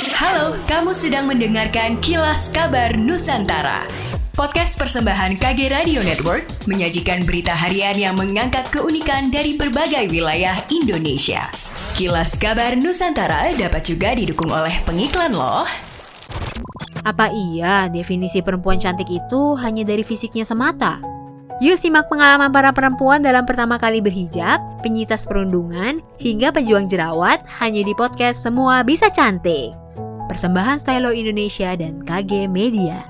Halo, kamu sedang mendengarkan Kilas Kabar Nusantara. Podcast persembahan KG Radio Network menyajikan berita harian yang mengangkat keunikan dari berbagai wilayah Indonesia. Kilas Kabar Nusantara dapat juga didukung oleh pengiklan loh. Apa iya definisi perempuan cantik itu hanya dari fisiknya semata? Yuk simak pengalaman para perempuan dalam pertama kali berhijab, penyitas perundungan, hingga pejuang jerawat hanya di podcast Semua Bisa Cantik. Persembahan Stylo Indonesia dan KG Media.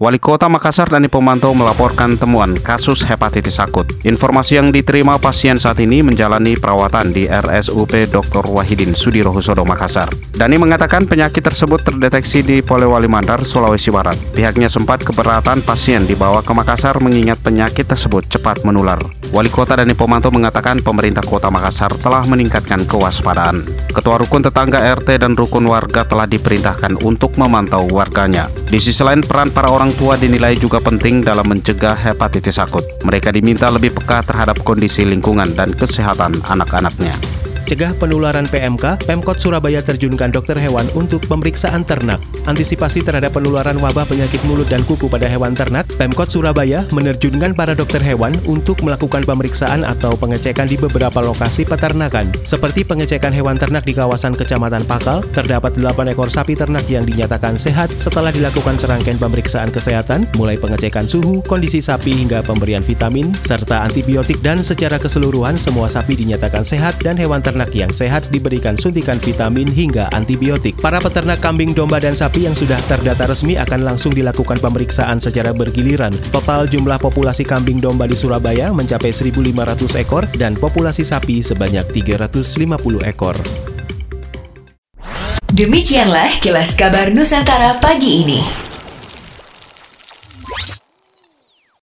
Wali Kota Makassar Dani Pemantau melaporkan temuan kasus hepatitis akut. Informasi yang diterima pasien saat ini menjalani perawatan di RSUP Dr. Wahidin Sudirohusodo Makassar. Dani mengatakan penyakit tersebut terdeteksi di Polewali Mandar, Sulawesi Barat. Pihaknya sempat keberatan pasien dibawa ke Makassar mengingat penyakit tersebut cepat menular. Wali Kota Dani Pemantau mengatakan pemerintah Kota Makassar telah meningkatkan kewaspadaan. Ketua Rukun Tetangga RT dan Rukun Warga telah diperintahkan untuk memantau warganya. Di sisi lain, peran para orang tua dinilai juga penting dalam mencegah hepatitis akut. Mereka diminta lebih peka terhadap kondisi lingkungan dan kesehatan anak-anaknya. Cegah penularan PMK, Pemkot Surabaya terjunkan dokter hewan untuk pemeriksaan ternak. Antisipasi terhadap penularan wabah penyakit mulut dan kuku pada hewan ternak, Pemkot Surabaya menerjunkan para dokter hewan untuk melakukan pemeriksaan atau pengecekan di beberapa lokasi peternakan. Seperti pengecekan hewan ternak di kawasan Kecamatan Pakal, terdapat 8 ekor sapi ternak yang dinyatakan sehat setelah dilakukan serangkaian pemeriksaan kesehatan, mulai pengecekan suhu, kondisi sapi hingga pemberian vitamin, serta antibiotik dan secara keseluruhan semua sapi dinyatakan sehat dan hewan ternak ternak yang sehat diberikan suntikan vitamin hingga antibiotik. Para peternak kambing, domba, dan sapi yang sudah terdata resmi akan langsung dilakukan pemeriksaan secara bergiliran. Total jumlah populasi kambing domba di Surabaya mencapai 1.500 ekor dan populasi sapi sebanyak 350 ekor. Demikianlah kilas kabar Nusantara pagi ini.